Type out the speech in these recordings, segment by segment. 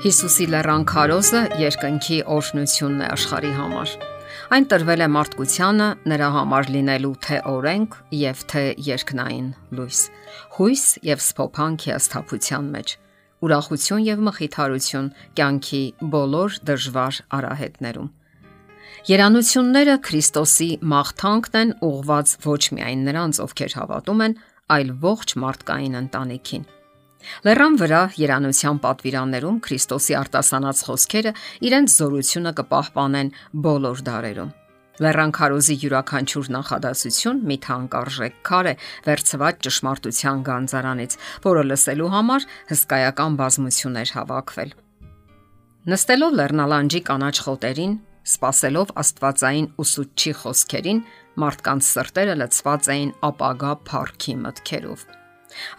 Հիսուսի լեռան քարոզը երկնքի օրհնությունն է աշխարի համար։ Այն տրվել է մարդկությանը նրա համար լինելու թե օրենք եւ թե երկնային լույս։ Հույս եւ սփոփանք հիասթափության մեջ։ Ուրախություն եւ մխիթարություն կյանքի բոլոր դժվար արահետներում։ Երանությունները Քրիստոսի մաղթանքն են ուղված ոչ միայն նրանց, ովքեր հավատում են, այլ ողջ մարդկային ընտանիքին։ Լեռան վրա երանության պատվիրաններում Քրիստոսի արտասանած խոսքերը իրենց զորությունը կպահպանեն բոլոր դարերում։ Լեռան քարոզի յուրաքանչյուր նախադասություն մի թանկարժեք քար է վերցված ճշմարտության գանձարանից, որը լսելու համար հսկայական բազմություններ հավաքվել։ Նստելով Լեռնալանջի կանաչ խոտերին, սпасելով Աստվածային ուսուցչի խոսքերին, մարդկանց սրտերը լցված էին ապագա փառքի մտքերով։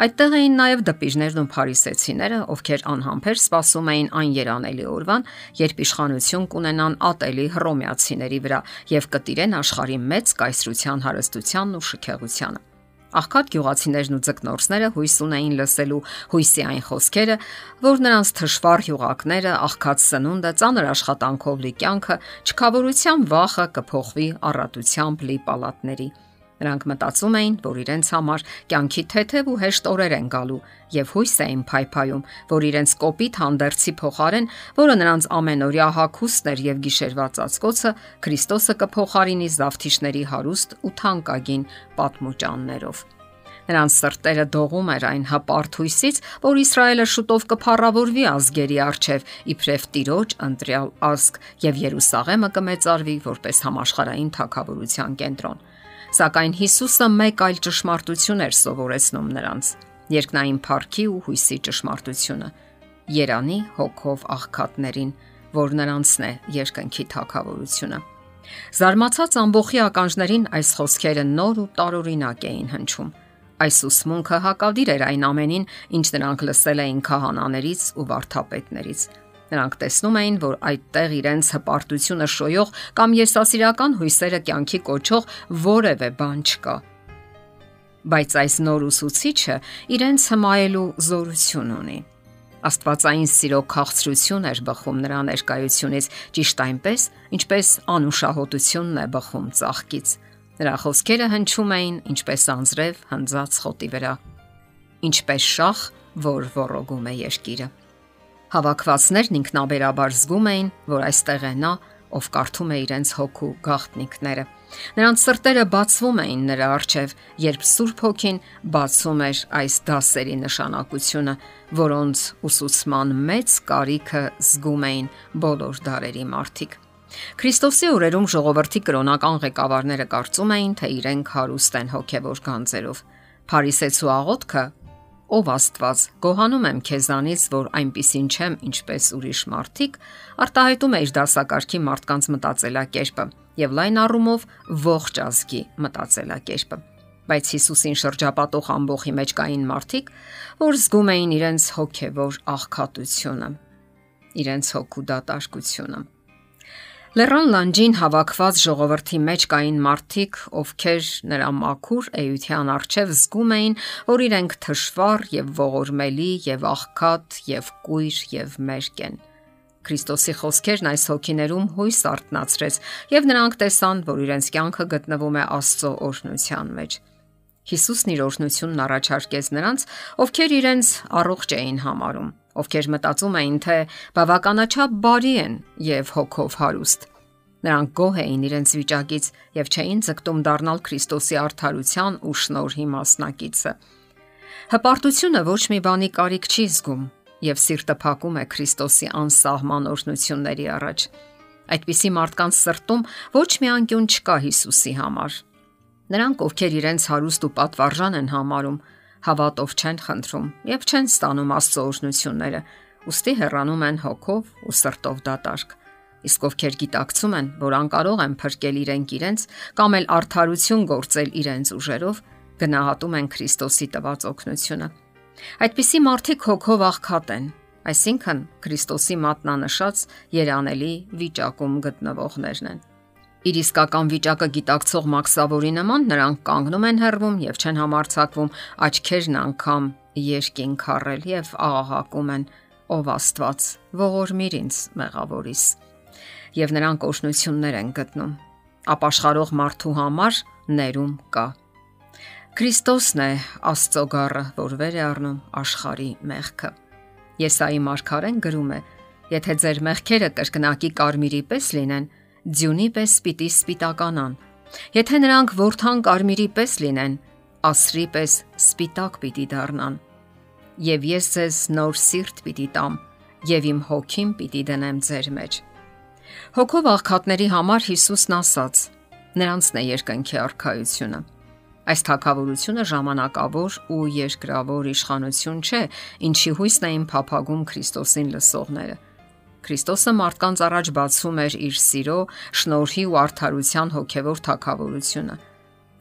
Այդտեղ էին նաև դպիժներն ու փարիսեցիները, ովքեր անհամբեր սպասում էին այն երանելի օրվան, երբ իշխանություն կունենան ատելի հռոմեացիների վրա եւ կտիրեն աշխարհի մեծ կայսրության հարստությանն ու շքեղությանը։ Աղքատ գյուղացիներն ու ձկնորսները հույս ունեին լսելու հույսի այն խոսքերը, որ նրանց թշվառ յուղակները, աղքատ սնունդը, ծանր աշխատանքով լի կյանքը, չքավորության վախը կփոխվի առատությամբ լի պալատների Նրանք մտածում էին, որ իրենց համար կյանքի թեթև ու հեշտ օրեր են գալու եւ հույս էին փայփայում, որ իրենց կոպիտ հանդերձի փոխարեն, որը նրանց ամենօրյա հակոստն էր եւ գիշերվա ծածկոցը, Քրիստոսը կփոխարինի զավթիչների հարուստ ու թանկագին պատմուճաններով։ Նրանց սրտերը դողում էր այն հպարտ հույսից, որ Իսրայելը շուտով կփառավորվի ազգերի արչև իբրև տիրոջ ընտրյալ ազգ եւ Երուսաղեմը կմեծարվի որպես համաշխարային թակավորության կենտրոն։ Սակայն Հիսուսը մեկ այլ ճշմարտություն էր սովորեցնում նրանց՝ երկնային փառքի ու հույսի ճշմարտությունը։ Երանի հոգով աղքատներին, որ նրանցն է երկնքի թակավորությունը։ Զարմացած ամբողջի ականջներին այս խոսքերը նոր ու տարօրինակ էին հնչում։ Այս ուսմունքը հակադիր էր այն ամենին, ինչ նրանք լսել էին քահանաներից ու վարդապետներից։ Նրանք տեսնում էին, որ այդտեղ իրենց հպարտությունը շոյող կամ եսասիրական հույսերը կյանքի կոչող որևէ բան չկա։ Բայց այս նոր ուսուցիչը իրենց հմայելու զորություն ունի։ Աստվածային սիրո քաղցրություն էր բխում նրա ներկայությունից, ճիշտ այնպես, ինչպես անուշահոտությունն է բխում ծաղկից։ Նրա խոսքերը հնչում էին ինչպես անձրև հնձած խոտի վրա, ինչպես շախ, որ ոռոգում է երկիրը։ Հավաքվածներն ինքնաբերաբար զգում էին, որ այստեղ է նա, ով կարդում է իրենց հոգու գաղտնիքները։ Նրանց սրտերը բացվում էին նրա առջև, երբ Սուրբ Հոգին բացում էր այս դասերի նշանակությունը, որոնց ուսուցման մեծ կարիքը զգում էին բոլոր դարերի մարդիկ։ Քրիստոսի օրերում ժողովրդի կրոնական ղեկավարները կարծում էին, թե իրենք հարուստ են հոգևոր գանձերով։ Փարիսեցու աղոթքը ով Աստված, գոհանում եմ քեզանից, որ այնպիսին չեմ, ինչպես ուրիշ մարդիկ, արտահայտում է իր դասակարգի մարդկանց մտածելակերպը եւ լայն առումով ողջ ազգի մտածելակերպը բայց Հիսուսին շրջապատող ամբողջի մեջ կային մարդիկ, որ զգում էին իրենց հոգևոր աղքատությունը, իրենց հոգու դատարկությունը։ Լեռան լանջին հավաքված ժողովրդի մեջ կային մարդիկ, ովքեր նրա մաքուր էության արչև զգում էին, որ իրենք թշվառ եւ ողորմելի եւ աղքատ եւ կույր եւ մերկ են։ Քրիստոսի խոսքերն այս հոգիներում հույս արտնացրեց, եւ նրանք տեսան, որ իրենց կյանքը գտնվում է Աստծո օրհնության մեջ։ Հիսուսն իր օրհնությունն առաջարկեց նրանց, ովքեր իրենց առողջ էին համարում ովքեր մտածում էին, թե բավականաչափ բարի են եւ հոգով հարուստ։ Նրանք գոհ էին իրենց վիճակից եւ չէին ձգտում դառնալ Քրիստոսի արդարության ու շնորհի մասնակիցը։ Հպարտությունը ոչ մի բանի կարիք չի զգում եւ սիրտը փակում է Քրիստոսի անսահման օրհնությունների առաջ։ Այդպիսի մարդկանց սրտում ոչ մի անկյուն չկա Հիսուսի համար։ Նրանք, ովքեր իրենց հարուստ ու պատվարժան են համարում, հավատով չեն խնդրում եւ չեն ստանում Աստծո օրհնությունները, ուստի հեռանում են հոգով ու սրտով դատարկ։ Իսկ ովքեր գիտակցում են, որ անկարող են փրկել իրենք իրենց կամ էլ արդարություն գործել իրենց ուժերով, գնահատում են Քրիստոսի տված օգնությունը։ Այդպիսի մարդիկ հոգով աղքատ են, այսինքն Քրիստոսի մատնանշած երանելի վիճակում գտնվողներն են։ Իր իսկական վիճակը գիտակցող Մաքսավորի նման նրանք կանգնում են հեռվում եւ չեն համարցակվում աչքերն անգամ երկին քարել եւ աղաղակում են. ով Աստված, ողորմիր ինձ մեղավորիս։ Եվ նրանք օշնություններ են գտնում։ Ապաշխարող մարդու համար ներում կա։ Քրիստոսն է Աստծո գառը, որ վեր է առնում աշխարի մեղքը։ Եսայի մարգարեն գրում է. Եթե ձեր մեղքերը կրկնակի կարմիրի պես լինեն, ձյունի պես պիտի սպիտականան։ Եթե նրանք ворթան կարմիրի պես լինեն, ասրի պես սպիտակ պիտի դառնան։ Եվ ես ձեզ նոր սիրտ պիտի տամ, եւ իմ հոգին պիտի դնեմ ձեր մեջ։ Հոգով աղքատների համար Հիսուսն ասաց. նրանցն է երկնքի արքայությունը։ Այս թակավորությունը ժամանակավոր ու երկրավոր իշխանություն չէ, ինչի հույսն էին փափագում Քրիստոսին լսողները Քրիստոսը մարդկանց առաջ բացում էր իր սիրո, շնորհի ու արդարության հոգևոր թակավորությունը։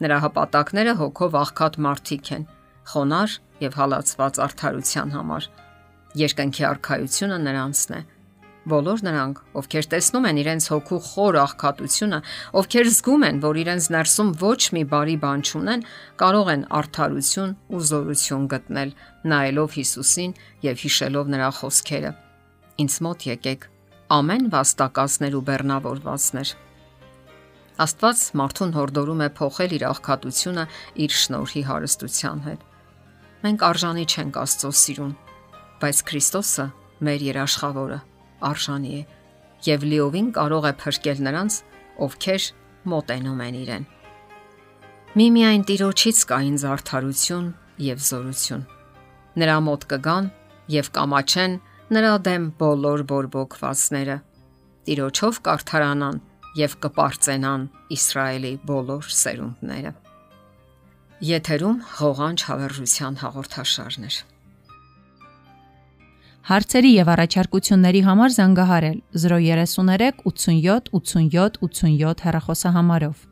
Նրա հպատակները հոգով աղքատ մարդիկ են, խոնար եւ հալածված արդարության համար։ Երկնքի արխայությունը նրանցն է։ Բոլոր նրանք, ովքեր տեսնում են իրենց հոգու խոր աղքատությունը, ովքեր զգում են, որ իրենց ներսում ոչ մի բարի բան չունեն, կարող են արդարություն ու զորություն գտնել, նայելով Հիսուսին եւ հիշելով նրա խոսքերը։ Ինձ մոտ եկեք ամեն վաստակածներ ու բեռնավորվածներ։ Աստված մարդուն հորդորում է փոխել իր աղքատությունը իր շնորհի հարստության հետ։ Մենք արժանի չենք Աստծո սիրուն, բայց Քրիստոսը մեր երաշխավորը արժանի է եւ լիովին կարող է փրկել նրանց, ովքեր մոտենում են իրեն։ Միմիայն Տիրոջից կա ինձ արդարություն եւ զորություն։ Նրա մոտ կգան եւ կամաչեն նրա դեմ բոլոր բորբոքվածները։ Տիրոջով կարթարանան եւ կպարծենան Իսրայելի բոլոր սերունդները։ Եթերում հողանջ հավերժության հաղորդաշարն է։ Հարցերի եւ առաջարկությունների համար զանգահարել 033 87 87 87 հեռախոսահամարով։